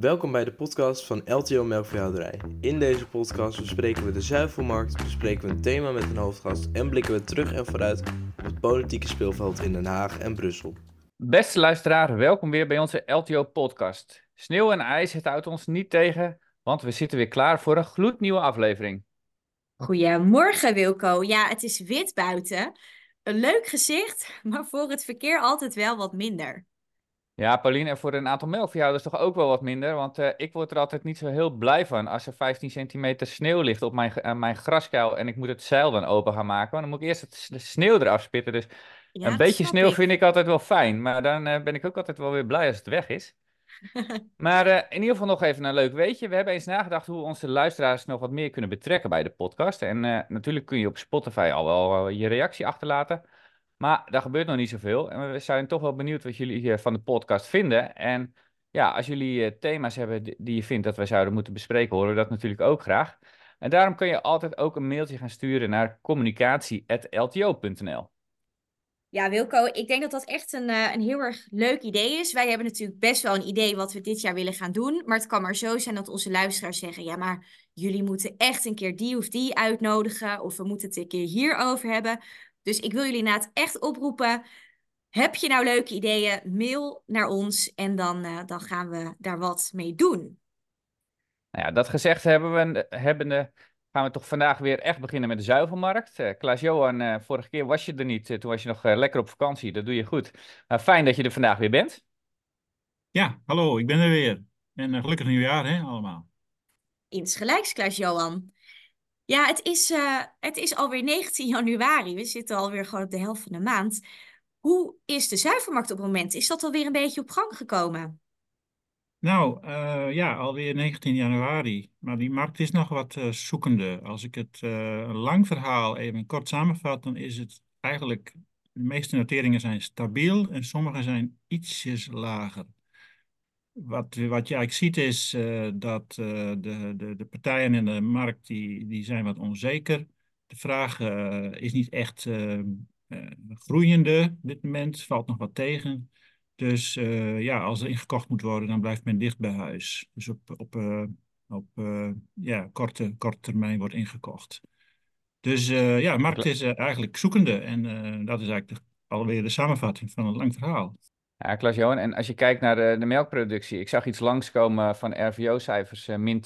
Welkom bij de podcast van LTO Melkveehouderij. In deze podcast bespreken we de zuivelmarkt, bespreken we een thema met een hoofdgast en blikken we terug en vooruit op het politieke speelveld in Den Haag en Brussel. Beste luisteraar, welkom weer bij onze LTO-podcast. Sneeuw en ijs, het houdt ons niet tegen, want we zitten weer klaar voor een gloednieuwe aflevering. Goedemorgen Wilco. Ja, het is wit buiten. Een leuk gezicht, maar voor het verkeer altijd wel wat minder. Ja, Pauline, en voor een aantal melkveehouders toch ook wel wat minder, want uh, ik word er altijd niet zo heel blij van als er 15 centimeter sneeuw ligt op mijn, uh, mijn graskuil en ik moet het zeil dan open gaan maken. Want dan moet ik eerst het, de sneeuw eraf spitten, dus ja, een beetje sneeuw ik. vind ik altijd wel fijn, maar dan uh, ben ik ook altijd wel weer blij als het weg is. maar uh, in ieder geval nog even een leuk weetje. We hebben eens nagedacht hoe onze luisteraars nog wat meer kunnen betrekken bij de podcast. En natuurlijk kun je op Spotify al wel je reactie achterlaten. Maar daar gebeurt nog niet zoveel. En we zijn toch wel benieuwd wat jullie van de podcast vinden. En ja, als jullie thema's hebben die je vindt dat wij zouden moeten bespreken, horen we dat natuurlijk ook graag. En daarom kun je altijd ook een mailtje gaan sturen naar communicatie.lto.nl. Ja, Wilco, ik denk dat dat echt een, uh, een heel erg leuk idee is. Wij hebben natuurlijk best wel een idee wat we dit jaar willen gaan doen. Maar het kan maar zo zijn dat onze luisteraars zeggen: ja, maar jullie moeten echt een keer die of die uitnodigen. Of we moeten het een keer hierover hebben. Dus ik wil jullie inderdaad echt oproepen. Heb je nou leuke ideeën? Mail naar ons en dan, uh, dan gaan we daar wat mee doen. Nou ja, dat gezegd hebben we, hebben de gaan we toch vandaag weer echt beginnen met de zuivelmarkt. Uh, Klaas-Johan, uh, vorige keer was je er niet. Uh, toen was je nog lekker op vakantie. Dat doe je goed. fijn dat je er vandaag weer bent. Ja, hallo, ik ben er weer. En gelukkig nieuwjaar, hè, allemaal. Insgelijks, Klaas-Johan. Ja, het is, het is alweer 19 januari. We zitten alweer gewoon op de helft van de maand. Hoe is de zuivelmarkt op het moment? Is dat alweer een beetje op gang gekomen? Nou, uh, ja, alweer 19 januari. Maar die markt is nog wat uh, zoekende. Als ik het een lang verhaal even kort samenvat, dan is het eigenlijk... De meeste noteringen zijn stabiel en sommige zijn ietsjes lager. Wat, wat je eigenlijk ziet is dat de, de, de partijen in de markt die, die zijn wat onzeker. De vraag is niet echt groeiende op dit moment, valt nog wat tegen. Dus ja, als er ingekocht moet worden, dan blijft men dicht bij huis. Dus op, op, op ja, korte, korte termijn wordt ingekocht. Dus ja, de markt is eigenlijk zoekende. En dat is eigenlijk de, alweer de samenvatting van een lang verhaal. Ja, Klaas-Johan, en als je kijkt naar de, de, melkproductie, ik zag iets langskomen van RVO-cijfers, min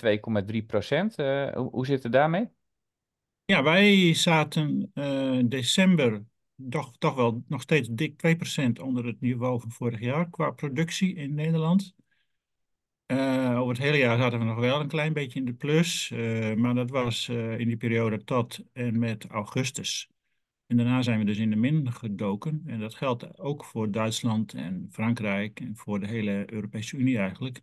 2,3 procent. hoe, hoe zit het daarmee? Ja, wij zaten december toch, toch wel nog steeds dik 2% onder het niveau van vorig jaar qua productie in Nederland. Over het hele jaar zaten we nog wel een klein beetje in de plus, maar dat was in die periode tot en met augustus. En daarna zijn we dus in de min gedoken. En dat geldt ook voor Duitsland en Frankrijk en voor de hele Europese Unie eigenlijk.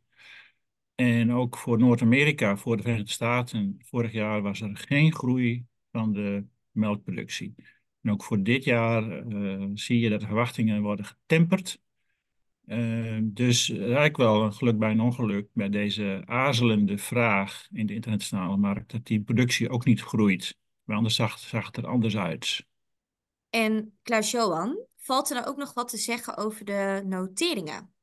En ook voor Noord-Amerika, voor de Verenigde Staten. Vorig jaar was er geen groei van de melkproductie. En ook voor dit jaar uh, zie je dat de verwachtingen worden getemperd. Uh, dus eigenlijk wel een geluk bij een ongeluk bij deze aarzelende vraag in de internationale markt, dat die productie ook niet groeit. Maar anders zag, zag het er anders uit. En Klaus-Johan, valt er nou ook nog wat te zeggen over de noteringen?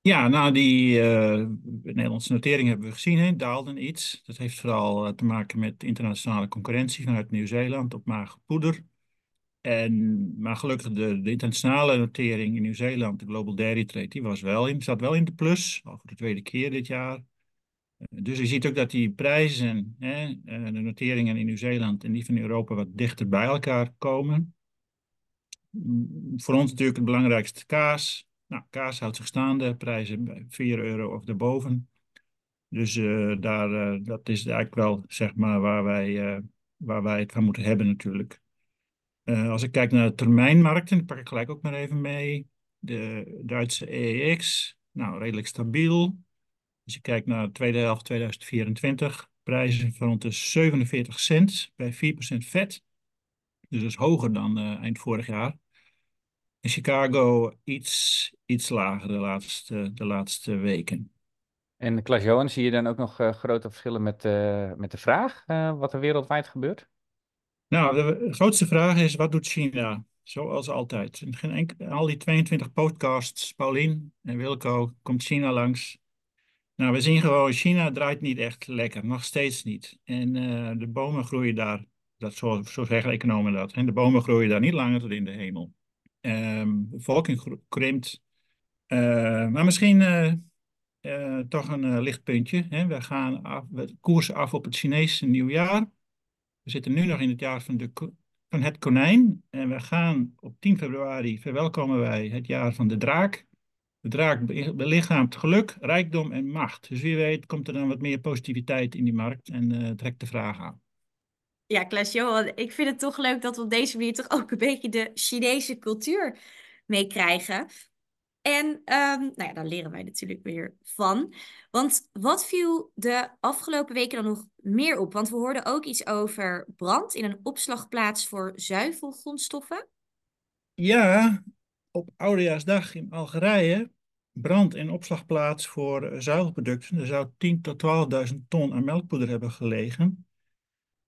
Ja, nou die uh, Nederlandse noteringen hebben we gezien, hè, daalden iets. Dat heeft vooral te maken met internationale concurrentie vanuit Nieuw-Zeeland op mager poeder. En, maar gelukkig de, de internationale notering in Nieuw-Zeeland, de Global Dairy Trade, die was wel in, zat wel in de plus, al voor de tweede keer dit jaar. Eh, dus je ziet ook dat die prijzen, hè, eh, de noteringen in Nieuw-Zeeland en die van Europa wat dichter bij elkaar komen. Voor ons natuurlijk het belangrijkste kaas. Nou, kaas houdt zich staande, prijzen bij 4 euro of daarboven. Dus uh, daar, uh, dat is eigenlijk wel zeg maar, waar, wij, uh, waar wij het van moeten hebben natuurlijk. Als ik kijk naar de termijnmarkten, pak ik gelijk ook maar even mee. De Duitse EEX, nou redelijk stabiel. Als je kijkt naar de tweede helft 2024, prijzen van rond de 47 cent bij 4% vet. Dus dat is hoger dan eind vorig jaar. In Chicago iets, iets lager de laatste, de laatste weken. En Klaas-Johan, zie je dan ook nog uh, grote verschillen met, uh, met de vraag wat er wereldwijd gebeurt? Nou, de grootste vraag is, wat doet China? Zoals altijd. In geen al die 22 podcasts, Paulien en Wilco, komt China langs. Nou, we zien gewoon, China draait niet echt lekker, nog steeds niet. En eh, de bomen groeien daar, dat zo, zo zeggen economen dat, en de bomen groeien daar niet langer tot in de hemel. Ehm, bevolking krimpt, uh, maar misschien uh, toch een lichtpuntje. Hè? We gaan af, we koersen af op het Chinese nieuwjaar. We zitten nu nog in het jaar van, de, van het konijn. En we gaan op 10 februari verwelkomen wij het jaar van de draak. De draak belichaamt geluk, rijkdom en macht. Dus wie weet komt er dan wat meer positiviteit in die markt en trekt de vraag aan. Ja, Klaas-Johan, ik vind het toch leuk dat we op deze manier toch ook een beetje de Chinese cultuur meekrijgen. En um, nou ja, daar leren wij natuurlijk weer van. Want wat viel de afgelopen weken dan nog meer op? Want we hoorden ook iets over brand in een opslagplaats voor zuivelgrondstoffen. Ja, op Oudejaarsdag in Algerije brand- en opslagplaats voor zuivelproducten. Er zou 10.000 tot 12.000 ton aan melkpoeder hebben gelegen.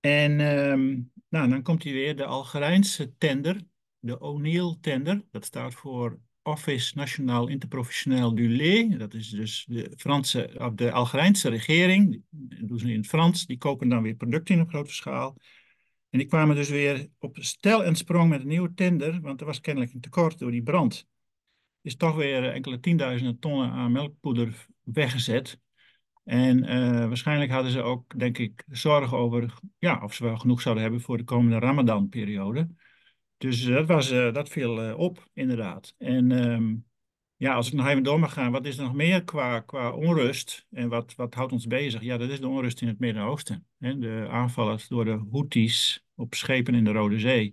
En um, nou, dan komt hier weer de Algerijnse tender, de O'Neill tender. Dat staat voor Office National Interprofessionnel du Lait. Dat is dus de, Franse, de Algerijnse regering. Dat doen ze in het Frans. Die kopen dan weer producten op grote schaal. En die kwamen dus weer op stel en sprong met een nieuwe tender, want er was kennelijk een tekort door die brand. Is toch weer enkele tienduizenden tonnen aan melkpoeder weggezet. En uh, waarschijnlijk hadden ze ook, denk ik, zorgen over ja, of ze wel genoeg zouden hebben voor de komende Ramadan-periode. Dus dat, was, uh, dat viel op, inderdaad. En um, ja, als ik nog even door mag gaan, wat is er nog meer qua, qua onrust en wat, wat houdt ons bezig? Ja, dat is de onrust in het Midden-Oosten. De aanvallen door de Houthis op schepen in de Rode Zee.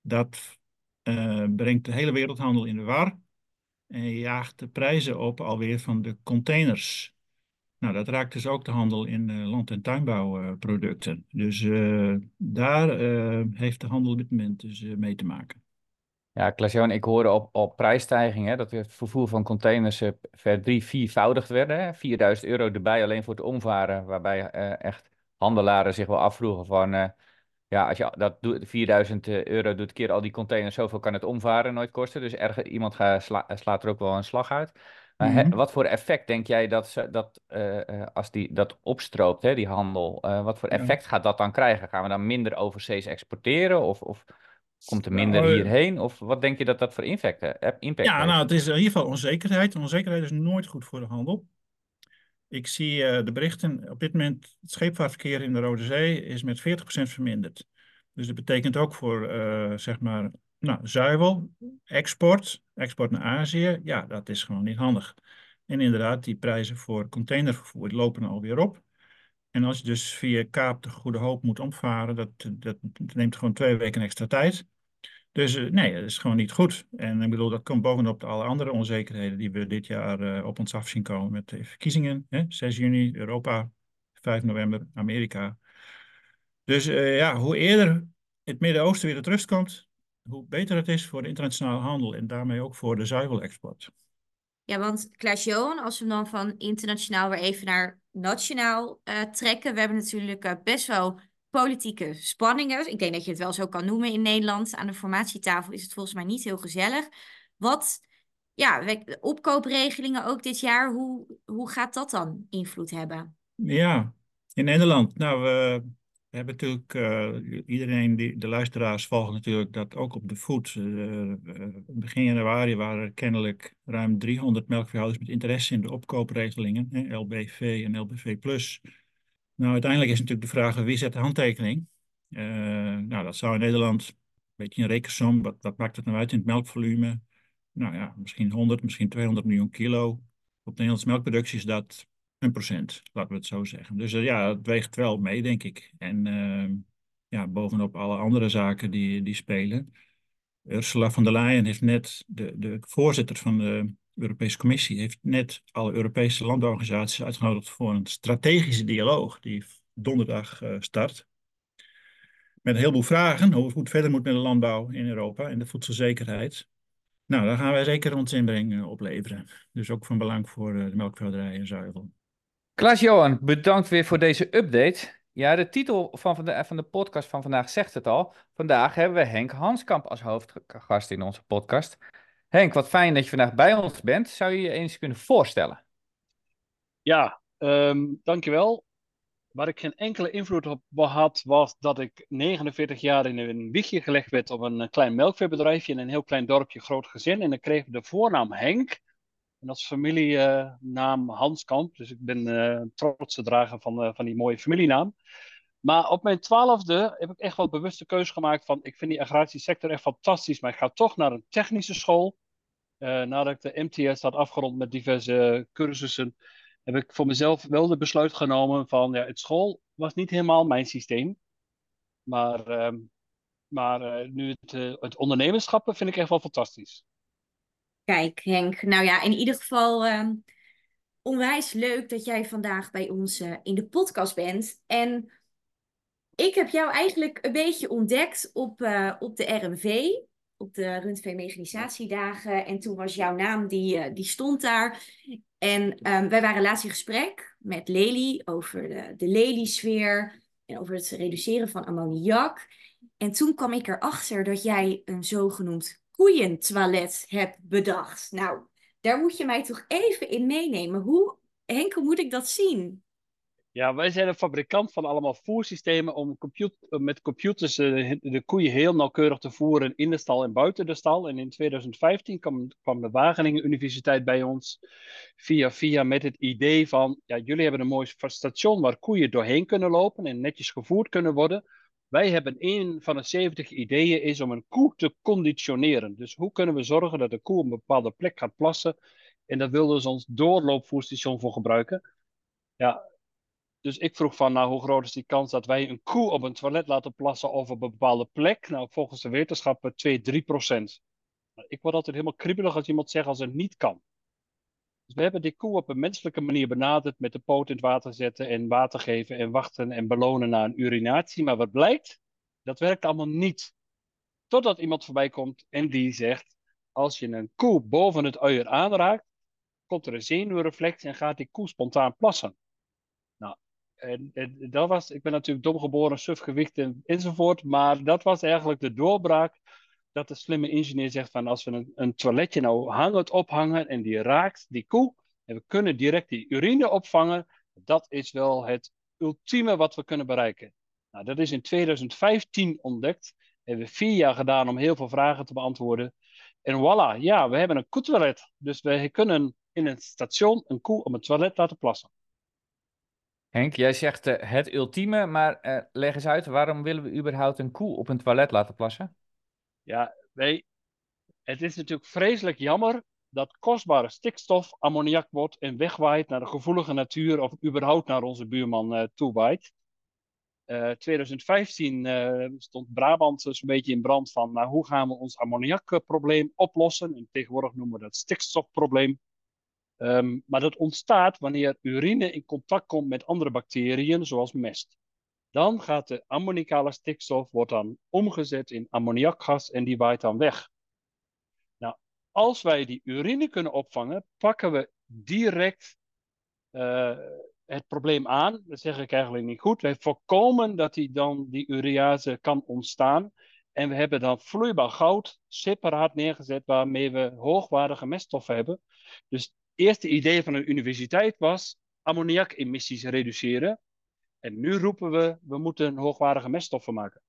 Dat brengt de hele wereldhandel in de war en jaagt de prijzen op alweer van de containers. Nou, dat raakt dus ook de handel in uh, land- en tuinbouwproducten. dus uh, daar heeft de handel op dit moment dus mee te maken. Ja, Klaas-Johan, ik hoorde op, op prijsstijging dat het vervoer van containers uh, ver drie, viervoudigd werden. Hè? 4000 euro erbij alleen voor het omvaren, waarbij echt handelaren zich wel afvroegen van... Ja, als je dat doet, 4000 euro doet keer al die containers, zoveel kan het omvaren nooit kosten. Dus erg, iemand slaat er ook wel een slag uit. Maar mm -hmm. he, wat voor effect denk jij dat, ze, dat als die dat opstroopt, hè, die handel, wat voor effect ja. gaat dat dan krijgen? Gaan we dan minder overzees exporteren of... of Komt er minder nou, hierheen? Of wat denk je dat dat voor impact, impact ja, heeft? nou, het is in ieder geval onzekerheid. Onzekerheid is nooit goed voor de handel. Ik zie uh, de berichten, op dit moment het scheepvaartverkeer in de Rode Zee is met 40% verminderd. Dus dat betekent ook voor, zeg maar, nou, zuivel, export, export naar Azië. Ja, dat is gewoon niet handig. En inderdaad, die prijzen voor containervervoer lopen alweer op. En als je dus via Kaap de Goede Hoop moet omvaren, dat, dat, neemt gewoon twee weken extra tijd. Dus uh, nee, dat is gewoon niet goed. En ik bedoel, dat komt bovenop alle andere onzekerheden die we dit jaar uh, op ons af zien komen met de verkiezingen. Hè? 6 juni, Europa, 5 november, Amerika. Dus uh, ja, hoe eerder het Midden-Oosten weer tot rust komt, hoe beter het is voor de internationale handel en daarmee ook voor de zuivelexport. Ja, want Klaas-Johan, als we dan van internationaal weer even naar nationaal uh, trekken. We hebben natuurlijk uh, best wel politieke spanningen. Ik denk dat je het wel zo kan noemen in Nederland. Aan de formatietafel is het volgens mij niet heel gezellig. Wat, ja, opkoopregelingen ook dit jaar, hoe, hoe gaat dat dan invloed hebben? Ja, in Nederland, nou, we we hebben natuurlijk, uh, iedereen, die, de luisteraars volgen natuurlijk dat ook op de voet. Uh, begin januari waren er kennelijk ruim 300 melkveehouders met interesse in de opkoopregelingen, LBV en LBV+. Nou, uiteindelijk is natuurlijk de vraag, wie zet de handtekening? Nou, dat zou in Nederland, een beetje een rekensom, wat, wat maakt het nou uit in het melkvolume? Nou ja, misschien 100, misschien 200 miljoen kilo. Op de Nederlandse melkproductie is dat een procent, laten we het zo zeggen. Dus uh, ja, het weegt wel mee, denk ik. En uh, ja, bovenop alle andere zaken die, die spelen. Ursula von der Leyen heeft net, de, de voorzitter van de Europese Commissie, heeft net alle Europese landbouworganisaties uitgenodigd voor een strategische dialoog die donderdag uh, start. Met een heleboel vragen hoe het verder moet met de landbouw in Europa en de voedselzekerheid. Nou, daar gaan wij zeker ons inbreng opleveren. Dus ook van belang voor de melkveehouderij en zuivel. Klaas-Johan, bedankt weer voor deze update. Ja, de titel van de, van de podcast van vandaag zegt het al. Vandaag hebben we Henk Hanskamp als hoofdgast in onze podcast. Henk, wat fijn dat je vandaag bij ons bent. Zou je je eens kunnen voorstellen? Ja, um, dankjewel. Waar ik geen enkele invloed op had, was dat ik 49 jaar in een wiegje gelegd werd op een klein melkveebedrijfje in een heel klein dorpje, groot gezin. En ik kreeg de voornaam Henk. En dat is familienaam Hans Kamp. Dus ik ben uh, trots te dragen van, uh, van die mooie familienaam. Maar op mijn twaalfde heb ik echt wel bewuste keuze gemaakt van ik vind die agrarische sector echt fantastisch, maar ik ga toch naar een technische school. Uh, nadat ik de MTS had afgerond met diverse cursussen, heb ik voor mezelf wel de besluit genomen van ja, het school was niet helemaal mijn systeem. Maar, uh, maar nu het, het vind ik echt wel fantastisch. Kijk, Henk, nou ja, in ieder geval ehm, onwijs leuk dat jij vandaag bij ons in de podcast bent. En ik heb jou eigenlijk een beetje ontdekt op, op de RMV op de rundvee-mechanisatiedagen. En toen was jouw naam, die, die stond daar. En um, wij waren laatst in gesprek met Lely over de, de Lely-sfeer en over het reduceren van ammoniak. En toen kwam ik erachter dat jij een zogenoemd koeientoilet hebt bedacht. Nou, daar moet je mij toch even in meenemen. Hoe, Henke, moet ik dat zien? Ja, wij zijn een fabrikant van allemaal voersystemen om met computers uh, de koeien heel nauwkeurig te voeren in de stal en buiten de stal. En in 2015 kwam, kwam de Wageningen Universiteit bij ons via via met het idee van, ja, jullie hebben een mooi station waar koeien doorheen kunnen lopen en netjes gevoerd kunnen worden. Wij hebben een van de 70 ideeën is om een koe te conditioneren. Dus hoe kunnen we zorgen dat de koe op een bepaalde plek gaat plassen? En daar wilden ze ons doorloopvoerstation voor gebruiken. Ja, dus ik vroeg van, nou, hoe groot is die kans dat wij een koe op een toilet laten plassen over een bepaalde plek? Nou, volgens de wetenschappen 2, 3 procent. Nou, ik word altijd helemaal kriebelig als iemand zegt als het niet kan. Dus we hebben die koe op een menselijke manier benaderd met de poot in het water zetten en water geven en wachten en belonen na een urinatie. Maar wat blijkt? Dat werkt allemaal niet. Totdat iemand voorbij komt en die zegt, als je een koe boven het uier aanraakt, komt er een zenuwreflex en gaat die koe spontaan plassen. En, en, dat was, ik ben natuurlijk domgeboren, sufgewicht en, enzovoort. Maar dat was eigenlijk de doorbraak. Dat de slimme ingenieur zegt van als we een, een toiletje nou hangend ophangen en die raakt die koe. En we kunnen direct die urine opvangen. Dat is wel het ultieme wat we kunnen bereiken. Nou, dat is in 2015 ontdekt. Hebben we vier jaar gedaan om heel veel vragen te beantwoorden. En voilà, ja, we hebben een koetoilet. Dus we kunnen in een station een koe op een toilet laten plassen. Henk, jij zegt uh, het ultieme, maar uh, leg eens uit, waarom willen we überhaupt een koe op een toilet laten plassen? Ja, het is natuurlijk vreselijk jammer dat kostbare stikstof ammoniak wordt en wegwaait naar de gevoelige natuur of überhaupt naar onze buurman uh, toewaait. 2015 stond Brabant dus een beetje in brand van nou, hoe gaan we ons ammoniakprobleem oplossen. En tegenwoordig noemen we dat stikstofprobleem. Um, maar dat ontstaat wanneer urine in contact komt met andere bacteriën, zoals mest. Dan gaat de ammonicale stikstof wordt dan omgezet in ammoniakgas en die waait dan weg. Nou, als wij die urine kunnen opvangen, pakken we direct uh, het probleem aan. Dat zeg ik eigenlijk niet goed. Wij voorkomen dat die dan die urease kan ontstaan. En we hebben dan vloeibaar goud separaat neergezet waarmee we hoogwaardige meststoffen hebben. Dus eerste idee van een universiteit was ammoniakemissies reduceren. En nu roepen we, we moeten hoogwaardige meststoffen maken.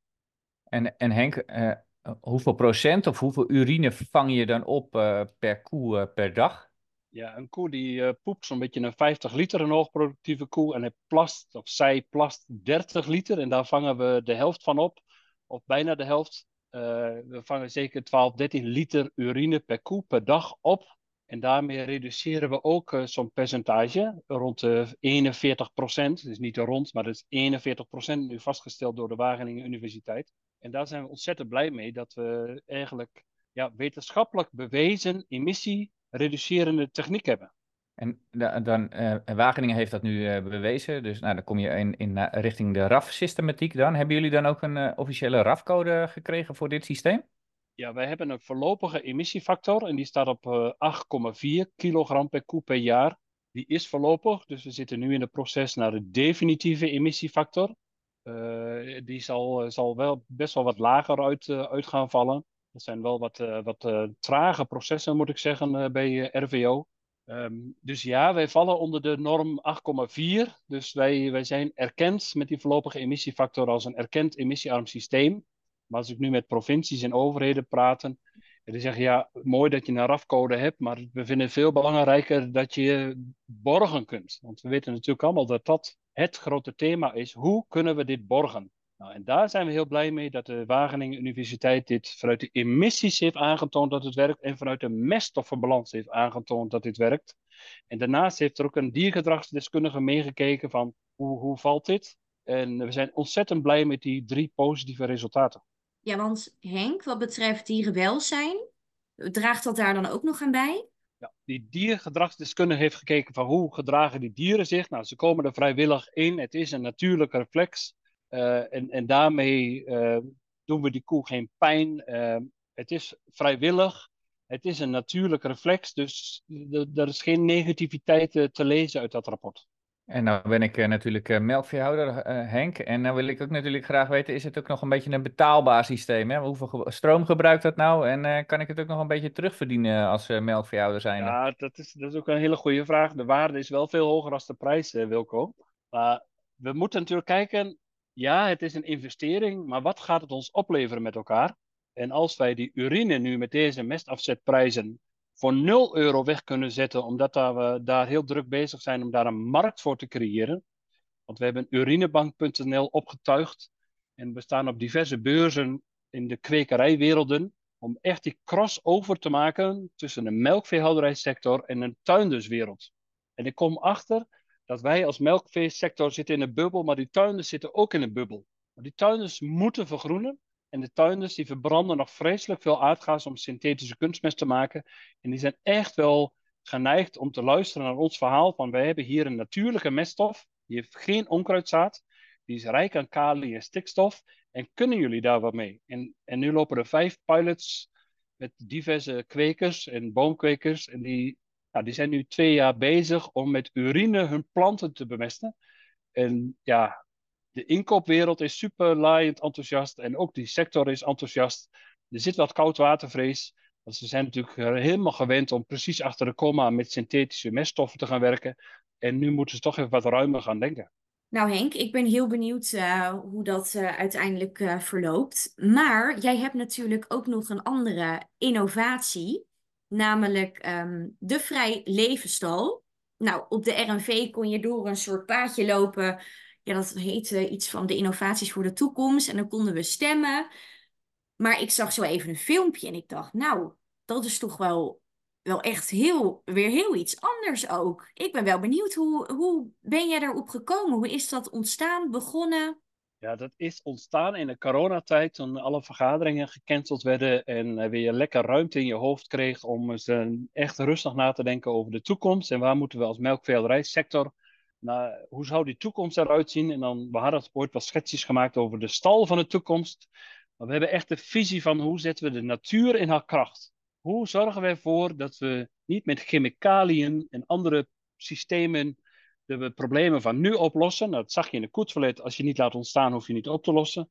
En, en Henk, uh, hoeveel procent of hoeveel urine vang je dan op uh, per koe uh, per dag? Ja, een koe die poept zo'n beetje een 50 liter, een hoogproductieve koe. En hij plast, of zij plast 30 liter. En daar vangen we de helft van op. Of bijna de helft. we vangen zeker 12, 13 liter urine per koe per dag op. En daarmee reduceren we ook uh, zo'n percentage, rond de 41 procent. Dus niet rond, maar dat is 41 procent nu vastgesteld door de Wageningen Universiteit. En daar zijn we ontzettend blij mee dat we eigenlijk ja, wetenschappelijk bewezen emissie-reducerende techniek hebben. En dan, uh, Wageningen heeft dat nu uh, bewezen, dus nou, dan kom je in, in richting de RAF-systematiek dan. Hebben jullie dan ook een officiële RAF-code gekregen voor dit systeem? Ja, wij hebben een voorlopige emissiefactor en die staat op uh, 8,4 kilogram per koe per jaar. Die is voorlopig, dus we zitten nu in het proces naar de definitieve emissiefactor. Uh, die zal, zal wel best wel wat lager uit, uh, gaan vallen. Dat zijn wel wat, wat trage processen, moet ik zeggen, bij RVO. Ehm, dus ja, wij vallen onder de norm 8,4. Dus wij, wij zijn erkend met die voorlopige emissiefactor als een erkend emissiearm systeem. Maar als ik nu met provincies en overheden praten, en die zeggen ja, mooi dat je een RAF-code hebt, maar we vinden het veel belangrijker dat je borgen kunt. Want we weten natuurlijk allemaal dat dat het grote thema is. Hoe kunnen we dit borgen? Nou, en daar zijn we heel blij mee dat de Wageningen Universiteit dit vanuit de emissies heeft aangetoond dat het werkt en vanuit de meststoffenbalans heeft aangetoond dat dit werkt. En daarnaast heeft er ook een diergedragsdeskundige meegekeken van hoe, hoe valt dit? En we zijn ontzettend blij met die drie positieve resultaten. Ja, want Henk, wat betreft dierenwelzijn, draagt dat daar dan ook nog aan bij? Ja, die diergedragsdeskundige heeft gekeken van hoe gedragen die dieren zich. Nou, ze komen er vrijwillig in. Het is een natuurlijke reflex. Uh, en, en daarmee uh, doen we die koe geen pijn. Uh, het is vrijwillig. Het is een natuurlijke reflex. Dus er is geen negativiteit te lezen uit dat rapport. En nou ben ik natuurlijk melkveehouder, Henk. En dan wil ik ook natuurlijk graag weten, is het ook nog een beetje een betaalbaar systeem? Hè? Hoeveel stroom gebruikt dat nou? En kan ik het ook nog een beetje terugverdienen als melkveehouder zijn? Ja, dat is, dat is ook een hele goede vraag. De waarde is wel veel hoger dan de prijs, Wilco. Maar we moeten natuurlijk kijken, ja, het is een investering, maar wat gaat het ons opleveren met elkaar? En als wij die urine nu met deze mestafzetprijzen voor 0 euro weg kunnen zetten, omdat we daar heel druk bezig zijn om daar een markt voor te creëren. Want we hebben urinebank.nl opgetuigd en we staan op diverse beurzen in de kwekerijwerelden om echt die crossover te maken tussen de melkveehouderijsector en een tuinderswereld. En ik kom achter dat wij als melkveesector zitten in een bubbel, maar die tuinders zitten ook in een bubbel. Die tuinders moeten vergroenen. En de tuinders die verbranden nog vreselijk veel aardgas om synthetische kunstmest te maken. En die zijn echt wel geneigd om te luisteren naar ons verhaal van wij hebben hier een natuurlijke meststof. Die heeft geen onkruidzaad. Die is rijk aan kali en stikstof. En kunnen jullie daar wat mee? En, en nu lopen er vijf pilots met diverse kwekers en boomkwekers. En die nou, die zijn nu twee jaar bezig om met urine hun planten te bemesten. En ja, de inkoopwereld is super laaiend enthousiast en ook die sector is enthousiast. Er zit wat koudwatervrees, want ze zijn natuurlijk helemaal gewend om precies achter de komma met synthetische meststoffen te gaan werken. En nu moeten ze toch even wat ruimer gaan denken. Nou Henk, ik ben heel benieuwd uh, hoe dat uh, uiteindelijk verloopt. Maar jij hebt natuurlijk ook nog een andere innovatie namelijk um, de Vrij Levenstal. Nou, op de RNV kon je door een soort paadje lopen. Ja, dat heette iets van de innovaties voor de toekomst. En dan konden we stemmen. Maar ik zag zo even een filmpje en ik dacht, nou, dat is toch wel, wel echt heel, weer heel iets anders ook. Ik ben wel benieuwd, hoe, hoe ben jij daarop gekomen? Hoe is dat ontstaan, begonnen? Ja, dat is ontstaan in de coronatijd toen alle vergaderingen gecanceld werden en weer lekker ruimte in je hoofd kreeg om eens echt rustig na te denken over de toekomst en waar moeten we als melkveehouderijsector, nou, hoe zou die toekomst eruit zien? En dan, we hadden ooit wat schetsjes gemaakt over de stal van de toekomst, maar we hebben echt de visie van hoe zetten we de natuur in haar kracht? Hoe zorgen we ervoor dat we niet met chemicaliën en andere systemen de problemen van nu oplossen. Nou, dat zag je in de koetsverlet. Als je niet laat ontstaan, hoef je niet op te lossen.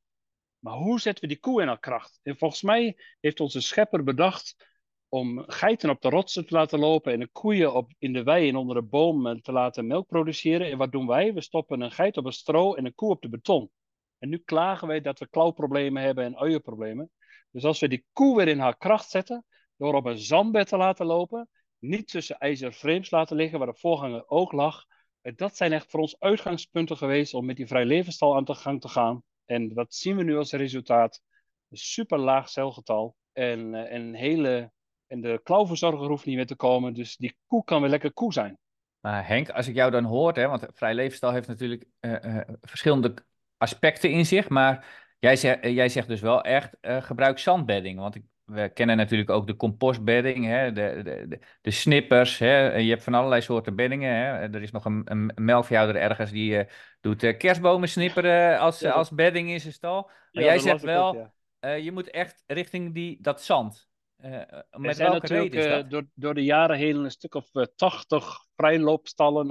Maar hoe zetten we die koe in haar kracht? En volgens mij heeft onze schepper bedacht om geiten op de rotsen te laten lopen en de koeien op, in de wei en onder de boom te laten melk produceren. En wat doen wij? We stoppen een geit op een stro en een koe op de beton. En nu klagen wij dat we klauwproblemen hebben en uienproblemen. Dus als we die koe weer in haar kracht zetten, door op een zandbed te laten lopen, niet tussen ijzerframes laten liggen, waar de voorganger ook lag, dat zijn echt voor ons uitgangspunten geweest om met die vrij levensstal aan de gang te gaan. En wat zien we nu als resultaat? Een super laag celgetal en, uh, en, hele, en de klauwverzorger hoeft niet meer te komen. Dus die koe kan weer lekker koe zijn. Maar Henk, als ik jou dan hoor, hè, want vrij levensstal heeft natuurlijk uh, uh, verschillende aspecten in zich. Maar jij, zegt, jij zegt dus wel echt gebruik zandbedding. Want ik we kennen natuurlijk ook de compostbedding, hè, de, de, de, de, snippers. Hè. Je hebt van allerlei soorten beddingen. Hè. Er is nog een, een melkveehouder ergens die doet kerstbomen snipperen als, ja, als bedding in zijn stal. Maar ja, jij zegt wel, ook, ja. je moet echt richting die, dat zand. Met zijn welke reden is dat? Door, door de jaren heen een stuk of tachtig vrijloopstallen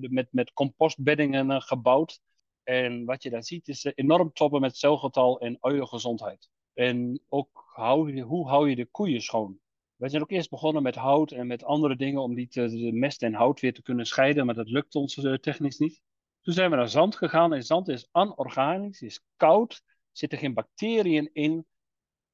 met, met compostbeddingen gebouwd. En wat je dan ziet is enorm toppen met celgetal en uiengezondheid. En ook hou hoe hou je de koeien schoon? Wij zijn ook eerst begonnen met hout en met andere dingen om die te, de mest en hout weer te kunnen scheiden, maar dat lukt ons technisch niet. Toen zijn we naar zand gegaan en zand is anorganisch, is koud, zitten geen bacteriën in,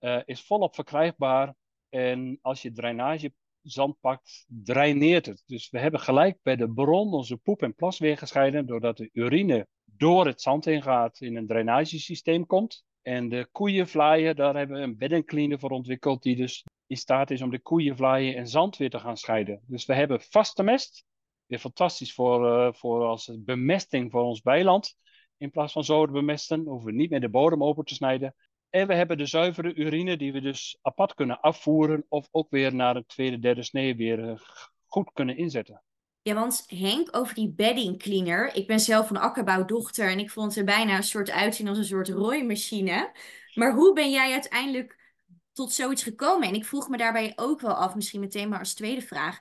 uh, is volop verkrijgbaar. En als je drainagezand pakt, draineert het. Dus we hebben gelijk bij de bron onze poep en plas weer gescheiden, doordat de urine door het zand heen gaat, in een drainagesysteem komt. En de koeienvlaaien, daar hebben we een beddencleaner voor ontwikkeld, die dus in staat is om de koeienvlaaien en zand weer te gaan scheiden. Dus we hebben vaste mest, weer fantastisch voor, uh, voor als bemesting voor ons bijland. In plaats van zo te bemesten, hoeven we niet meer de bodem open te snijden. En we hebben de zuivere urine die we dus apart kunnen afvoeren of ook weer naar een tweede, derde snee weer uh, goed kunnen inzetten. Ja, want Henk, over die bedding cleaner. Ik ben zelf een akkerbouwdochter en ik vond het er bijna een soort uitzien als een soort rooimachine. Maar hoe ben jij uiteindelijk tot zoiets gekomen? En ik vroeg me daarbij ook wel af, misschien meteen maar als tweede vraag.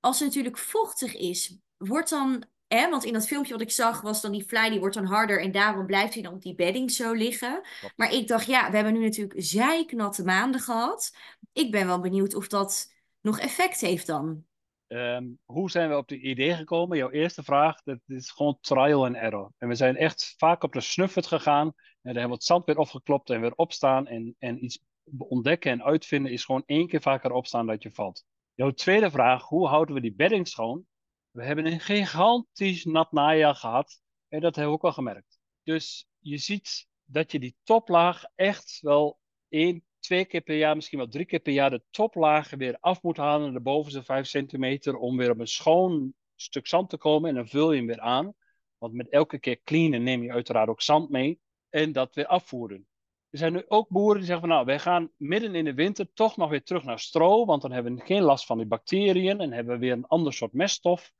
Als het natuurlijk vochtig is, wordt dan, hè, want in dat filmpje wat ik zag, was dan die fly, die wordt dan harder en daarom blijft hij dan op die bedding zo liggen. Maar ik dacht, ja, we hebben nu natuurlijk zijknatte maanden gehad. Ik ben wel benieuwd of dat nog effect heeft dan. Um, hoe zijn we op het idee gekomen? Jouw eerste vraag, dat is gewoon trial and error. En we zijn echt vaak op de snuffert gegaan. En dan hebben we het zand weer opgeklopt en weer opstaan. En, en iets ontdekken en uitvinden is gewoon één keer vaker opstaan dat je valt. Jouw tweede vraag, hoe houden we die bedding schoon? We hebben een gigantisch nat najaar gehad. En dat hebben we ook wel gemerkt. Dus je ziet dat je die toplaag echt wel één, twee keer per jaar, misschien wel drie keer per jaar de toplagen weer af moet halen, de bovenste vijf centimeter, om weer op een schoon stuk zand te komen. En dan vul je hem weer aan. Want met elke keer cleanen neem je uiteraard ook zand mee. En dat weer afvoeren. Er zijn nu ook boeren die zeggen van nou, wij gaan midden in de winter toch nog weer terug naar stro, want dan hebben we geen last van die bacteriën en hebben we weer een ander soort meststof.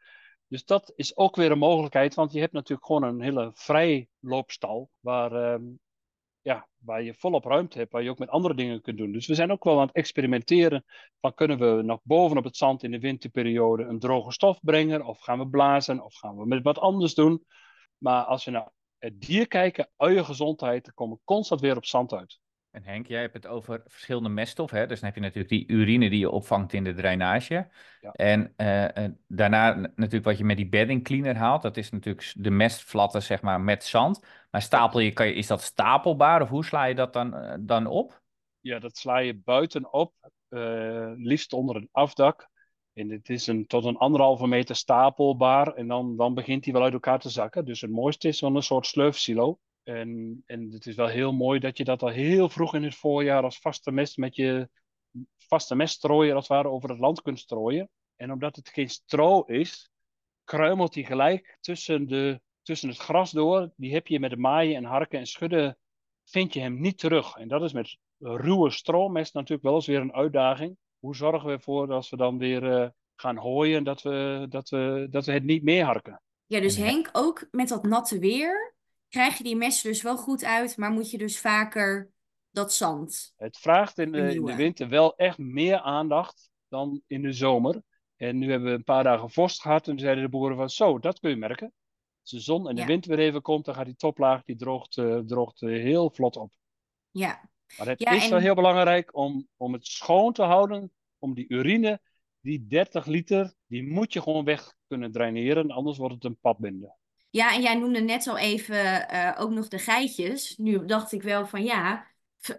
Dus dat is ook weer een mogelijkheid, want je hebt natuurlijk gewoon een hele vrijloopstal waar, uh, ja, waar je volop ruimte hebt, waar je ook met andere dingen kunt doen. Dus we zijn ook wel aan het experimenteren van kunnen we nog bovenop het zand in de winterperiode een droge stof brengen, of gaan we blazen, of gaan we met wat anders doen. Maar als we naar het dier kijken, uiengezondheid, dan komen we constant weer op zand uit. En Henk, jij hebt het over verschillende meststoffen. Hè? Dus dan heb je natuurlijk die urine die je opvangt in de drainage. Ja. En uh, daarna natuurlijk wat je met die bedding cleaner haalt. Dat is natuurlijk de mestvlatten zeg maar met zand. Maar stapel je, kan je, is dat stapelbaar of hoe sla je dat dan, uh, dan op? Ja, dat sla je buitenop, uh, liefst onder een afdak. En het is een, tot een anderhalve meter stapelbaar en dan, dan begint hij wel uit elkaar te zakken. Dus het mooiste is wel een soort sleufsilo. En, en het is wel heel mooi dat je dat al heel vroeg in het voorjaar als vaste mest met je vaste meststrooier als het ware over het land kunt strooien. En omdat het geen stro is, kruimelt hij gelijk tussen, de, tussen het gras door. Die heb je met de maaien en harken en schudden, vind je hem niet terug. En dat is met ruwe stroomest natuurlijk wel eens weer een uitdaging. Hoe zorgen we ervoor dat als we dan weer uh, gaan hooien, dat we, dat, we, dat we het niet meer harken? Ja, dus Henk, ook met dat natte weer krijg je die messen dus wel goed uit, maar moet je dus vaker dat zand. Het vraagt in de, in de winter wel echt meer aandacht dan in de zomer. En nu hebben we een paar dagen vorst gehad en zeiden de boeren van zo, dat kun je merken. Als de zon en de ja. wind weer even komt, dan gaat die toplaag die droogt, uh, droogt uh, heel vlot op. Ja. Maar het ja, is en... wel heel belangrijk om, om het schoon te houden, om die urine, die 30 liter, die moet je gewoon weg kunnen draineren, anders wordt het een padbinde. Ja, en jij noemde net al even uh, ook nog de geitjes. Nu dacht ik wel van ja,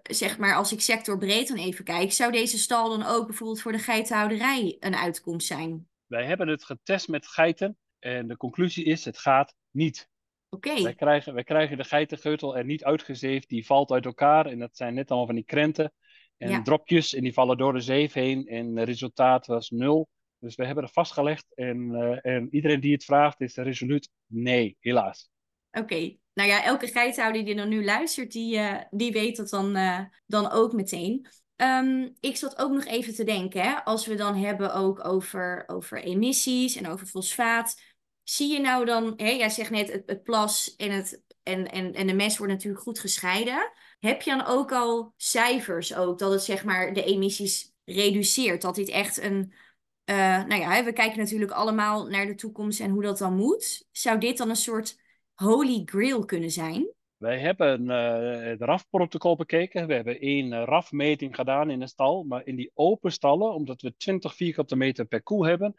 zeg maar als ik sectorbreed dan even kijk, zou deze stal dan ook bijvoorbeeld voor de geitenhouderij een uitkomst zijn? Wij hebben het getest met geiten en de conclusie is het gaat niet. Oké. Okay. Wij, krijgen, wij krijgen de geitengeutel er niet uitgezeefd, die valt uit elkaar en dat zijn net allemaal van die krenten en ja. dropjes en die vallen door de zeef heen en het resultaat was nul. Dus we hebben het vastgelegd en, uh, en iedereen die het vraagt is resoluut nee, helaas. Oké, nou ja, elke geithouder die dan nu luistert, die, uh, die weet dat dan, uh, dan ook meteen. Um, ik zat ook nog even te denken, hè, als we dan hebben ook over, over emissies en over fosfaat. Zie je nou dan, hè, jij zegt net het, het plas en, het, en, en, en de mest wordt natuurlijk goed gescheiden. Heb je dan ook al cijfers ook, dat het zeg maar de emissies reduceert? Dat dit echt een, uh, nou ja, we kijken natuurlijk allemaal naar de toekomst en hoe dat dan moet. Zou dit dan een soort holy grail kunnen zijn? Wij hebben uh, het RAF-protocol bekeken. We hebben één uh, RAF-meting gedaan in een stal. Maar in die open stallen, omdat we 20 vierkante meter per koe hebben,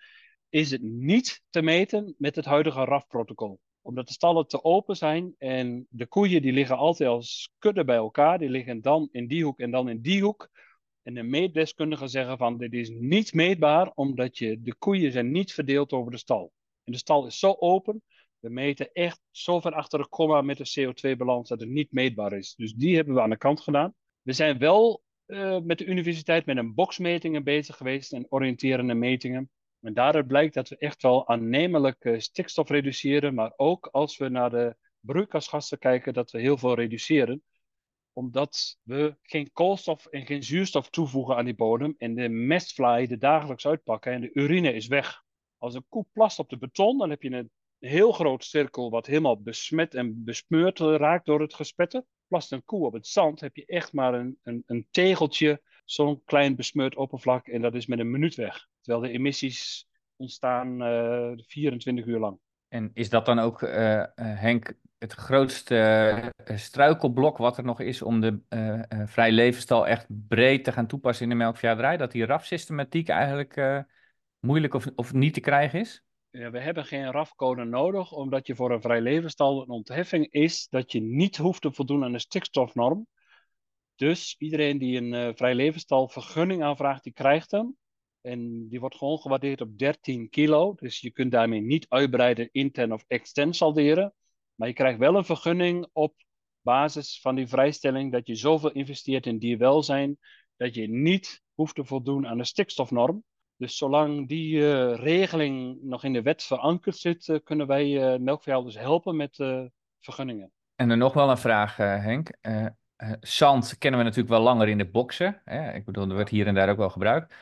is het niet te meten met het huidige RAF-protocol. Omdat de stallen te open zijn en de koeien die liggen altijd als kudde bij elkaar. Die liggen dan in die hoek en dan in die hoek. En de meetdeskundigen zeggen van dit is niet meetbaar omdat je, de koeien zijn niet verdeeld over de stal. En de stal is zo open we meten echt zo ver achter de komma met de CO2-balans dat het niet meetbaar is. Dus die hebben we aan de kant gedaan. We zijn wel uh, met de universiteit met een boxmetingen bezig geweest en oriënterende metingen. En daaruit blijkt dat we echt wel aannemelijk stikstof reduceren, maar ook als we naar de broeikasgassen kijken, dat we heel veel reduceren. Omdat we geen koolstof en geen zuurstof toevoegen aan die bodem en de mestvlaai er dagelijks uitpakken en de urine is weg. Als een koe plast op de beton, dan heb je een heel groot cirkel wat helemaal besmet en besmeurd raakt door het gespetten. Plast een koe op het zand, heb je echt maar een, een, een tegeltje, zo'n klein besmeurd oppervlak en dat is met een minuut weg. Terwijl de emissies ontstaan uh, eh, 24 uur lang. En is dat dan ook, uh, uh, Henk, het grootste struikelblok wat er nog is om de vrij levenstal echt breed te gaan toepassen in de melkveehouderij? Dat die RAF-systematiek eigenlijk moeilijk of, of niet te krijgen is? Ja, we hebben geen RAF-code nodig, omdat je voor een vrij levensstal een ontheffing is dat je niet hoeft te voldoen aan de stikstofnorm. Dus iedereen die een uh, vrij levensstal vergunning aanvraagt, die krijgt hem. En die wordt gewoon gewaardeerd op 13 kilo. Dus je kunt daarmee niet uitbreiden, intern of extern salderen. Maar je krijgt wel een vergunning op basis van die vrijstelling dat je zoveel investeert in dierwelzijn, dat je niet hoeft te voldoen aan de stikstofnorm. Dus zolang die uh, regeling nog in de wet verankerd zit, uh, kunnen wij uh, melkveehouders helpen met vergunningen. En dan nog wel een vraag, Henk. zand kennen we natuurlijk wel langer in de boksen. Hè? Ik bedoel, er wordt hier en daar ook wel gebruikt.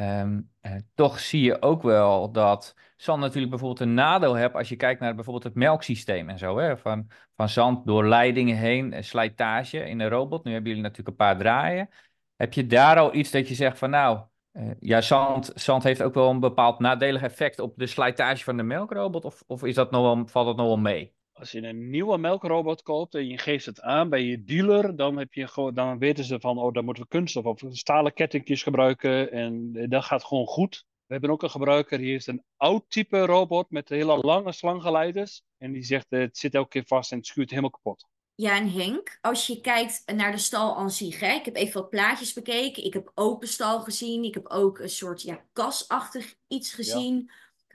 Um, toch zie je ook wel dat zand natuurlijk bijvoorbeeld een nadeel heeft als je kijkt naar bijvoorbeeld het melksysteem en zo. Hè? Van, van zand door leidingen heen, slijtage in een robot. Nu hebben jullie natuurlijk een paar draaien. Heb je daar al iets dat je zegt van nou, uh, ja, zand, zand heeft ook wel een bepaald nadelig effect op de slijtage van de melkrobot, of, of is dat nog wel, valt dat nog wel mee? Als je een nieuwe melkrobot koopt en je geeft het aan bij je dealer, dan, heb je gewoon, dan weten ze van, oh, daar moeten we kunststof of stalen kettingjes gebruiken en dat gaat gewoon goed. We hebben ook een gebruiker die heeft een oud type robot met hele lange slanggeleiders. En die zegt, het zit elke keer vast en het schuurt helemaal kapot. Ja, en Henk, als je kijkt naar de stal aan zich, hè, ik heb even wat plaatjes bekeken. Ik heb open stal gezien. Ik heb ook een soort ja, kasachtig iets gezien.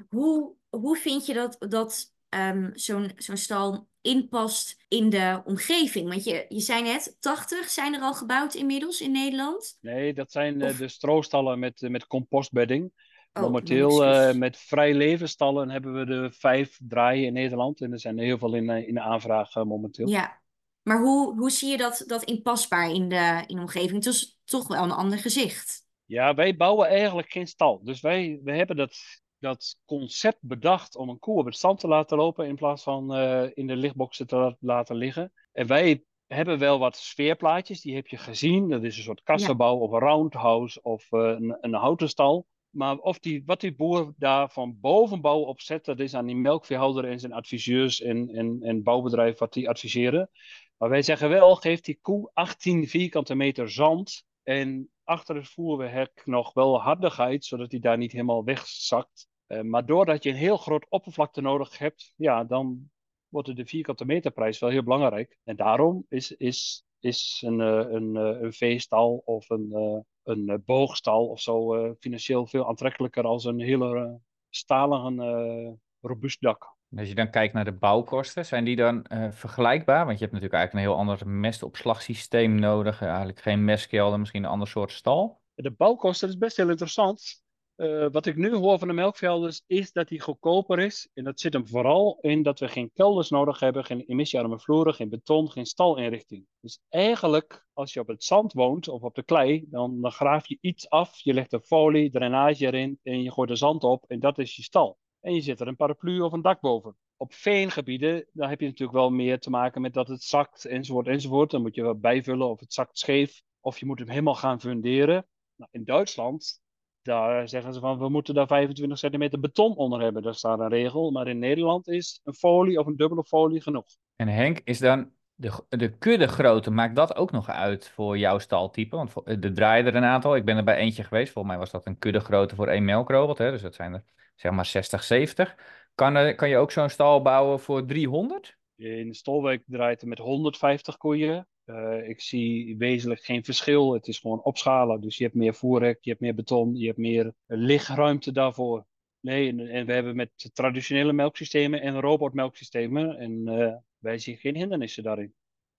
Hoe, hoe vind je dat, dat um, zo'n zo'n stal inpast in de omgeving? Want je, je zei net, 80 zijn er al gebouwd inmiddels in Nederland? Nee, dat zijn uh, de stroostallen met, uh, met compostbedding. Oh, Momenteel uh, met vrij levensstallen hebben we de vijf draaien in Nederland. En er zijn er heel veel in, in de aanvraag momenteel. Ja, maar hoe, hoe zie je dat, dat inpasbaar in de, in de omgeving? Het is toch wel een ander gezicht. Ja, wij bouwen eigenlijk geen stal. Dus wij, wij hebben dat, dat concept bedacht om een koe op het stand te laten lopen in plaats van uh, in de lichtboxen te laten liggen. En wij hebben wel wat sfeerplaatjes, die heb je gezien. Dat is een soort kassenbouw of een roundhouse of uh, een, een houten stal. Maar of die, wat die boer daar van bovenbouw op zet, dat is aan die melkveehouder en zijn adviseurs en, en, en bouwbedrijf wat die adviseren. Maar wij zeggen wel, geef die koe 18 vierkante meter zand en achter het voerhek nog wel hardigheid, zodat hij daar niet helemaal wegzakt. Uh, maar doordat je een heel groot oppervlakte nodig hebt, ja, dan wordt de vierkante meterprijs wel heel belangrijk. En daarom is, is, is een, uh, een, uh, een veestal of een, een boogstal of zo financieel veel aantrekkelijker als een hele stalen robuust dak als je dan kijkt naar de bouwkosten, zijn die dan uh, vergelijkbaar? Want je hebt natuurlijk eigenlijk een heel ander mestopslagsysteem nodig. Eigenlijk geen mestkelder, misschien een ander soort stal. De bouwkosten is best heel interessant. Uh, wat ik nu hoor van de melkvelders is dat die goedkoper is. En dat zit hem vooral in dat we geen kelders nodig hebben, geen emissiearme vloeren, geen beton, geen stalinrichting. Dus eigenlijk, als je op het zand woont of op de klei, dan, dan graaf je iets af. Je legt een folie, drainage erin en je gooit er zand op en dat is je stal en je zet er een paraplu of een dak boven. Op veengebieden, daar heb je natuurlijk wel meer te maken met dat het zakt enzovoort enzovoort. Dan moet je wat bijvullen of het zakt scheef of je moet hem helemaal gaan funderen. Nou, in Duitsland, daar zeggen ze van we moeten daar 25 centimeter beton onder hebben. Daar staat een regel, maar in Nederland is een folie of een dubbele folie genoeg. En Henk, is dan De, de kuddegrootte, maakt dat ook nog uit voor jouw staltype? Want er draaien er een aantal. Ik ben er bij eentje geweest. Volgens mij was dat een kuddegrootte voor één melkrobot. Hè? Dus dat zijn er zeg maar 60, 70. Kan, er, kan je ook zo'n stal bouwen voor 300? In Stolwijk draait het met 150 koeien. Eh, ik zie wezenlijk geen verschil. Het is gewoon opschalen. Dus je hebt meer voerrek, je hebt meer beton, je hebt meer lichtruimte daarvoor. Nee, en, we hebben met traditionele melksystemen en robotmelksystemen. En eh, wij zien geen hindernissen daarin.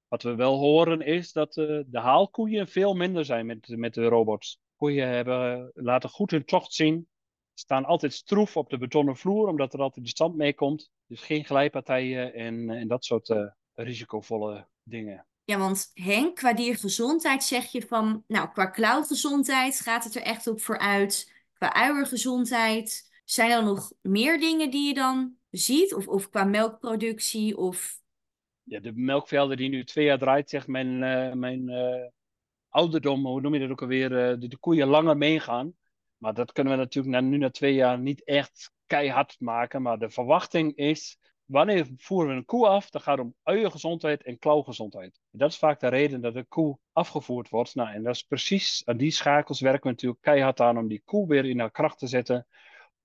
Wat we wel horen is dat eh, de haalkoeien veel minder zijn met, met de robots. Koeien hebben, laten goed hun tocht zien. Staan altijd stroef op de betonnen vloer, omdat er altijd de stand meekomt. Dus geen glijpartijen en, en dat soort risicovolle dingen. Ja, want Henk, qua diergezondheid zeg je van, nou, qua klauwgezondheid gaat het er echt op vooruit. Qua uiergezondheid, zijn er nog meer dingen die je dan ziet? Of, of qua melkproductie of... Ja, de melkvelden die nu twee jaar draait, zegt mijn, eh, mijn eh, ouderdom, hoe noem je dat ook alweer, eh, de, de koeien langer meegaan. Maar dat kunnen we natuurlijk na, nu na twee jaar niet echt keihard maken. Maar de verwachting is, wanneer voeren we een koe af? Dan gaat het om uiergezondheid en klauwgezondheid. En dat is vaak de reden dat de koe afgevoerd wordt. Nou, en dat is precies, aan die schakels werken we natuurlijk keihard aan om die koe weer in haar kracht te zetten.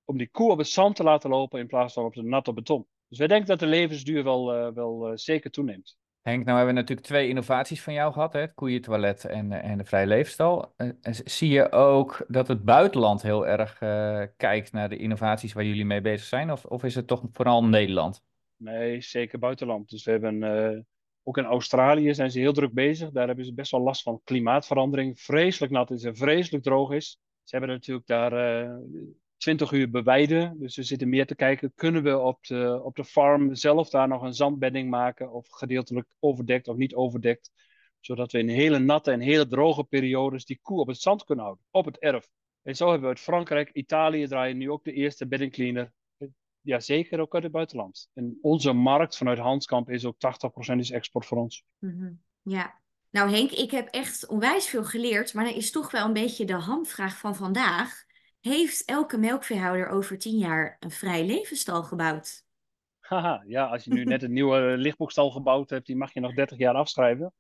Om die koe op het zand te laten lopen in plaats van op de natte beton. Dus wij denken dat de levensduur wel, eh, wel eh, zeker toeneemt. Henk, nou hebben we natuurlijk twee innovaties van jou gehad, hè? het koeientoilet en, eh, en de vrije leefstal. Zie je ook dat het buitenland heel erg kijkt naar de innovaties waar jullie mee bezig zijn? Of, of is het toch vooral Nederland? Nee, zeker buitenland. Dus we hebben eh, ook in Australië zijn ze heel druk bezig. Daar hebben ze best wel last van klimaatverandering. Vreselijk nat is en vreselijk droog is. Ze hebben natuurlijk daar eh 20 uur beweiden. Dus we zitten meer te kijken, kunnen we op de, op de farm zelf daar nog een zandbedding maken? Of gedeeltelijk overdekt of niet overdekt. Zodat we in hele natte en hele droge periodes die koe op het zand kunnen houden. Op het erf. En zo hebben we uit Frankrijk, Italië draaien nu ook de eerste bedding cleaner. Ja, zeker ook uit het buitenland. En onze markt vanuit Hanskamp is ook 80% is export voor ons. Mhm. Ja. Nou Henk, ik heb echt onwijs veel geleerd, maar dan is toch wel een beetje de hamvraag van vandaag. Heeft elke melkveehouder over tien jaar een vrij levensstal gebouwd? Haha, ja, als je nu net een nieuwe lichtboekstal gebouwd hebt, die mag je nog 30 jaar afschrijven.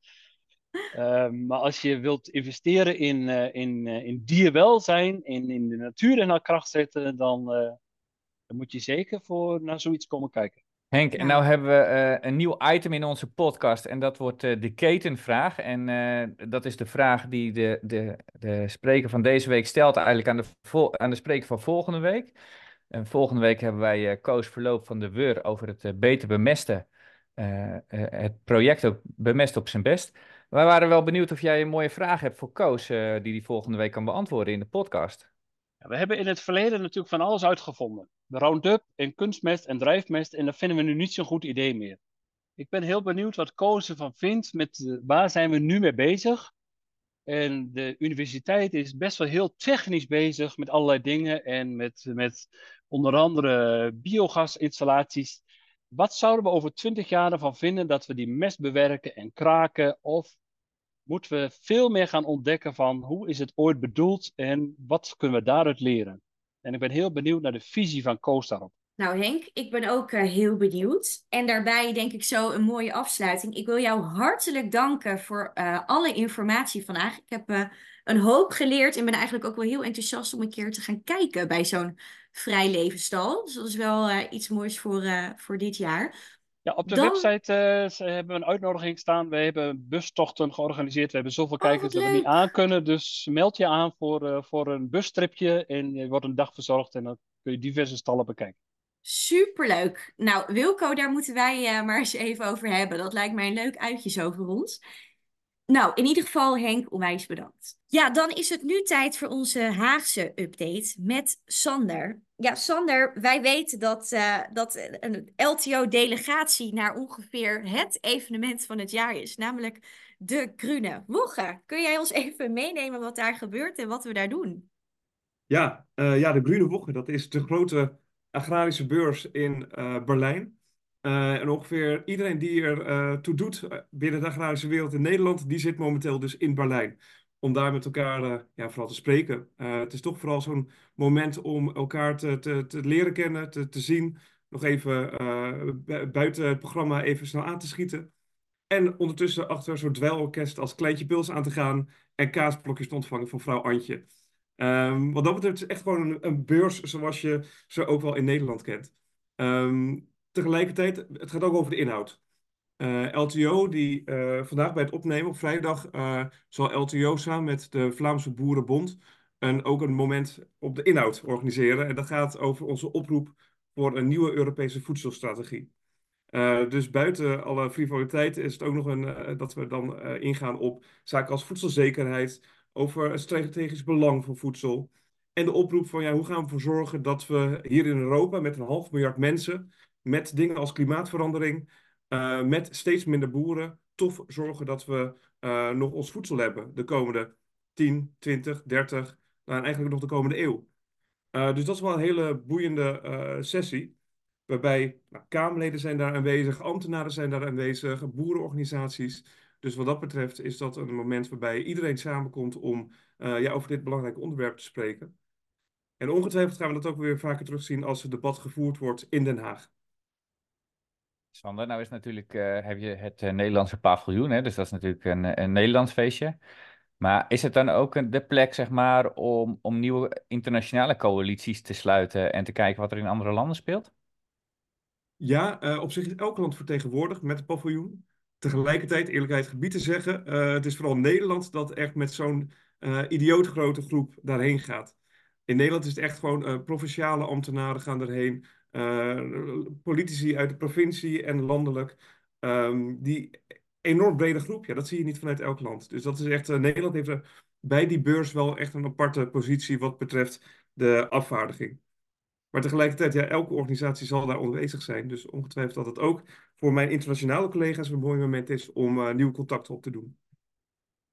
Ehm, maar als je wilt investeren in, eh, in, eh, in dierwelzijn, in, in de natuur in haar kracht zetten, dan, eh, dan moet je zeker voor naar zoiets komen kijken. Henk, en nou hebben we eh, een nieuw item in onze podcast en dat wordt eh, de ketenvraag. En eh, dat is de vraag die de, de, de spreker van deze week stelt eigenlijk aan de, vol- aan de spreker van volgende week. En volgende week hebben wij eh Koos Verloop van de Weur over het beter bemesten. eh, eh, het project ook Bemest op zijn best. Wij waren wel benieuwd of jij een mooie vraag hebt voor Koos die die volgende week kan beantwoorden in de podcast. Ja, we hebben in het verleden natuurlijk van alles uitgevonden. De Roundup en kunstmest en drijfmest en dat vinden we nu niet zo'n goed idee meer. Ik ben heel benieuwd wat Koos ervan vindt, met eh, waar zijn we nu mee bezig. En de universiteit is best wel heel technisch bezig met allerlei dingen en met, met onder andere biogasinstallaties. Wat zouden we over twintig jaar ervan vinden dat we die mest bewerken en kraken? Of moeten we veel meer gaan ontdekken van hoe is het ooit bedoeld en wat kunnen we daaruit leren? En ik ben heel benieuwd naar de visie van Koos daarop. Nou Henk, ik ben ook eh, heel benieuwd. En daarbij denk ik zo een mooie afsluiting. Ik wil jou hartelijk danken voor eh, alle informatie vandaag. Ik heb eh, een hoop geleerd en ben eigenlijk ook wel heel enthousiast om een keer te gaan kijken bij zo'n vrij levensstal. Dus dat is wel iets moois voor, voor dit jaar. Ja, op de Dan- website ze hebben we een uitnodiging staan. We hebben bustochten georganiseerd. We hebben zoveel kijkers wat dat we niet aan kunnen. Dus meld je aan voor, eh, voor een bustripje en je wordt een dag verzorgd en dan kun je diverse stallen bekijken. Superleuk. Nou, Wilco, daar moeten wij eh, maar eens even over hebben. Dat lijkt mij een leuk uitje zo voor ons. Nou, in ieder geval Henk, onwijs bedankt. Ja, dan is het nu tijd voor onze Haagse update met Sander. Ja, Sander, wij weten dat, eh, dat een LTO-delegatie naar ongeveer het evenement van het jaar is, namelijk de Grüne Woche. Kun jij ons even meenemen wat daar gebeurt en wat we daar doen? Ja, eh, ja, de Grüne Woche, dat is de grote agrarische beurs in eh, Berlijn. En ongeveer iedereen die er toe doet binnen de agrarische wereld in Nederland, die zit momenteel dus in Berlijn. Om daar met elkaar eh, ja, vooral te spreken. Eh, het is toch vooral zo'n moment om elkaar te, te, te leren kennen, te, te zien. Nog even eh, bu- buiten het programma even snel aan te schieten. En ondertussen achter zo'n dweilorkest als Kleintje Pils aan te gaan en kaasblokjes te ontvangen van vrouw Antje. Um, wat dat betreft is het echt gewoon een, een, beurs zoals je ze ook wel in Nederland kent. Um, tegelijkertijd, het gaat ook over de inhoud. Eh, LTO, die uh, vandaag bij het opnemen op vrijdag, uh, zal LTO samen met de Vlaamse Boerenbond een, ook een moment op de inhoud organiseren. En dat gaat over onze oproep voor een nieuwe Europese voedselstrategie. dus buiten alle frivoliteit is het ook nog een, dat we dan ingaan op zaken als voedselzekerheid, over het strategisch belang van voedsel. En de oproep van ja, hoe gaan we ervoor zorgen dat we hier in Europa met een half miljard mensen, met dingen als klimaatverandering, uh, met steeds minder boeren, toch zorgen dat we uh, nog ons voedsel hebben de komende 10, 20, 30, nou, eigenlijk nog de komende eeuw. Uh, dus dat is wel een hele boeiende sessie. Waarbij nou, Kamerleden zijn daar aanwezig, ambtenaren zijn daar aanwezig, boerenorganisaties. Dus wat dat betreft is dat een moment waarbij iedereen samenkomt om ja, over dit belangrijke onderwerp te spreken. En ongetwijfeld gaan we dat ook weer vaker terugzien als het debat gevoerd wordt in Den Haag. Sander, nou is natuurlijk, uh, heb je het uh, Nederlandse paviljoen, hè? dus dat is natuurlijk een, een Nederlands feestje. Maar is het dan ook de plek, zeg maar, om, om nieuwe internationale coalities te sluiten en te kijken wat er in andere landen speelt? Ja, op zich is elk land vertegenwoordigd met het paviljoen tegelijkertijd, eerlijkheid gebied te zeggen, het is vooral Nederland dat echt met zo'n idioot grote groep daarheen gaat. In Nederland is het echt gewoon provinciale ambtenaren gaan erheen, politici uit de provincie en landelijk. Um, die enorm brede groep, ja, dat zie je niet vanuit elk land. Dus dat is echt, Nederland heeft er bij die beurs wel echt een aparte positie wat betreft de afvaardiging. Maar tegelijkertijd, ja, elke organisatie zal daar aanwezig zijn. Dus ongetwijfeld dat het ook voor mijn internationale collega's een mooi moment is om uh, nieuwe contacten op te doen.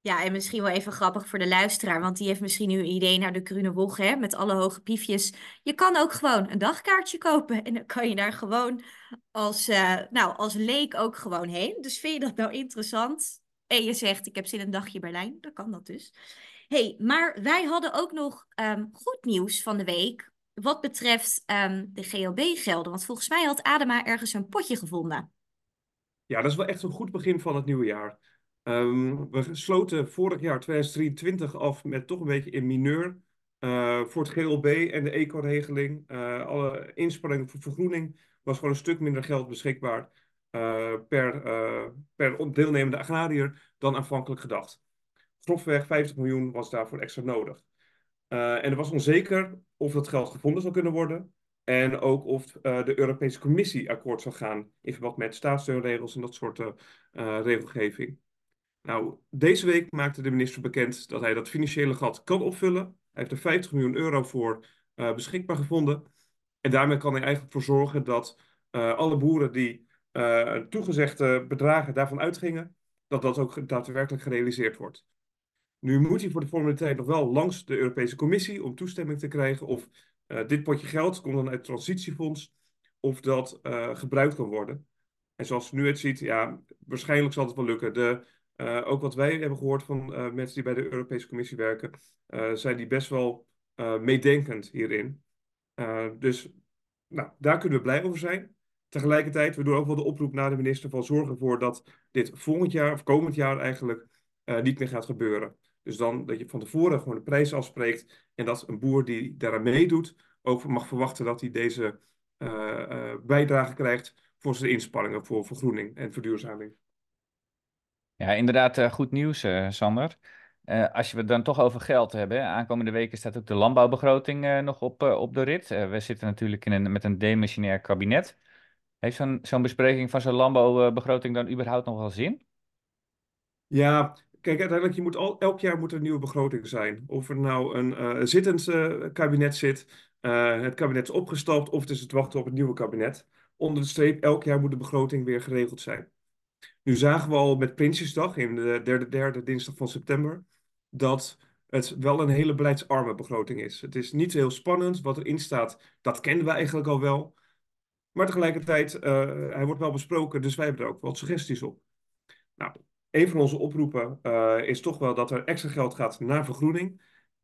Ja, en misschien wel even grappig voor de luisteraar, want die heeft misschien nu een idee naar de Grune Woche, hè, met alle hoge piefjes. Je kan ook gewoon een dagkaartje kopen en dan kan je daar gewoon als, uh, nou, als leek ook gewoon heen. Dus vind je dat nou interessant? En je zegt, ik heb zin in een dagje Berlijn, dan kan dat dus. hey, maar wij hadden ook nog um, goed nieuws van de week wat betreft um, de GLB-gelden. Want volgens mij had Adema ergens een potje gevonden. Ja, dat is wel echt een goed begin van het nieuwe jaar. Um, we sloten vorig jaar 2023 af met toch een beetje in mineur. Uh, voor het GLB en de eco-regeling. Uh, alle inspanningen voor vergroening was gewoon een stuk minder geld beschikbaar uh, per, per deelnemende agrariër dan aanvankelijk gedacht. Grofweg 50 miljoen was daarvoor extra nodig. en er was onzeker of dat geld gevonden zou kunnen worden. En ook of de Europese Commissie akkoord zou gaan in verband met staatssteunregels en dat soort regelgeving. Nou, deze week maakte de minister bekend dat hij dat financiële gat kan opvullen. Hij heeft er 50 miljoen euro voor uh, beschikbaar gevonden. En daarmee kan hij eigenlijk voor zorgen dat alle boeren die toegezegde bedragen daarvan uitgingen, dat dat ook daadwerkelijk gerealiseerd wordt. Nu moet hij voor de formaliteit nog wel langs de Europese Commissie om toestemming te krijgen of uh, dit potje geld komt dan uit het transitiefonds of dat uh, gebruikt kan worden. En zoals nu het ziet, ja, waarschijnlijk zal het wel lukken. De, uh, ook wat wij hebben gehoord van mensen die bij de Europese Commissie werken, zijn die best wel meedenkend hierin. dus nou, daar kunnen we blij over zijn. Tegelijkertijd, we doen ook wel de oproep naar de minister van zorg ervoor dat dit volgend jaar, of komend jaar eigenlijk, niet meer gaat gebeuren. Dus dan dat je van tevoren gewoon de prijs afspreekt en dat een boer die daaraan meedoet ook mag verwachten dat hij deze bijdrage krijgt voor zijn inspanningen voor vergroening en verduurzaming. Ja, inderdaad, uh, goed nieuws, Sander. als we het dan toch over geld hebben, aankomende weken staat ook de landbouwbegroting nog op, op de rit. we zitten natuurlijk in een, met een demissionair kabinet. Heeft zo'n zo'n bespreking van zo'n landbouwbegroting dan überhaupt nog wel zin? Ja, Kijk, uiteindelijk, je moet al, elk jaar moet er een nieuwe begroting zijn. Of er nou een uh, zittend uh, kabinet zit, uh, het kabinet is opgestapt, of het is het wachten op het nieuwe kabinet. Onder de streep, elk jaar moet de begroting weer geregeld zijn. Nu zagen we al met Prinsjesdag, in de derde, derde dinsdag van september, dat het wel een hele beleidsarme begroting is. Het is niet heel spannend. Wat erin staat, dat kennen we eigenlijk al wel. Maar tegelijkertijd, hij wordt wel besproken, dus wij hebben er ook wat suggesties op. Nou, een van onze oproepen uh, is toch wel dat er extra geld gaat naar vergroening.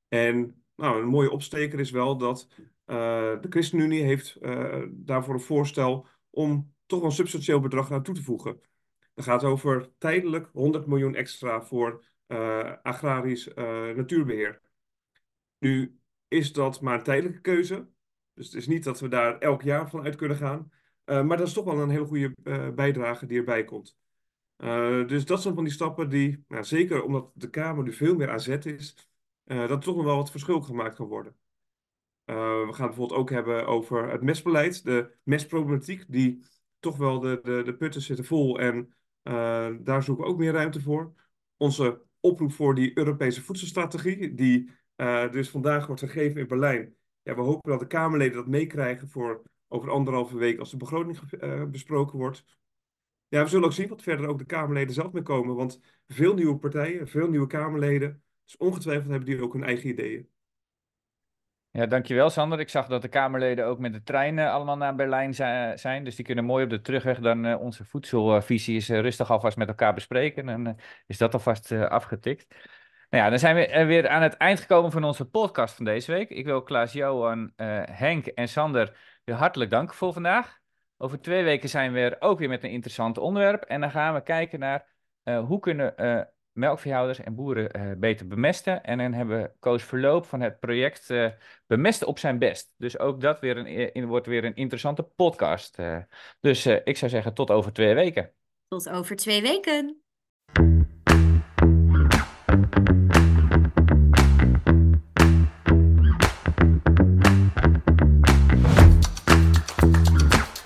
En nou, een mooie opsteker is wel dat uh, de ChristenUnie heeft uh, daarvoor een voorstel om toch een substantieel bedrag naartoe te voegen. Dat gaat over tijdelijk 100 miljoen extra voor agrarisch natuurbeheer. Nu is dat maar een tijdelijke keuze. Dus het is niet dat we daar elk jaar van uit kunnen gaan. maar dat is toch wel een hele goede bijdrage die erbij komt. dus dat zijn van die stappen die, nou, zeker omdat de Kamer nu veel meer aan zet is, dat toch nog wel wat verschil gemaakt kan worden. We gaan bijvoorbeeld ook hebben over het mestbeleid, de mestproblematiek, die toch wel de, de, de putten zitten vol en daar zoeken we ook meer ruimte voor. Onze oproep voor die Europese voedselstrategie, die uh, dus vandaag wordt gegeven in Berlijn. Ja, we hopen dat de Kamerleden dat meekrijgen voor over anderhalve week als de begroting besproken wordt. Ja, we zullen ook zien wat verder ook de Kamerleden zelf mee komen, want veel nieuwe partijen, veel nieuwe Kamerleden, dus ongetwijfeld hebben die ook hun eigen ideeën. Ja, dankjewel Sander. Ik zag dat de Kamerleden ook met de trein allemaal naar Berlijn zijn. Dus die kunnen mooi op de terugweg dan uh, onze voedselvisie is, uh, rustig alvast met elkaar bespreken. En uh, is dat alvast afgetikt. Nou ja, dan zijn we weer aan het eind gekomen van onze podcast van deze week. Ik wil Klaas-Johan, Henk en Sander weer hartelijk danken voor vandaag. Over twee weken zijn we er ook weer met een interessant onderwerp. En dan gaan we kijken naar hoe kunnen melkveehouders en boeren uh, beter bemesten. En dan hebben we Koos Verloop van het project uh, Bemesten op zijn best. Dus ook dat weer een, eh, in, wordt weer een interessante podcast. Dus ik zou zeggen tot over twee weken. Tot over twee weken.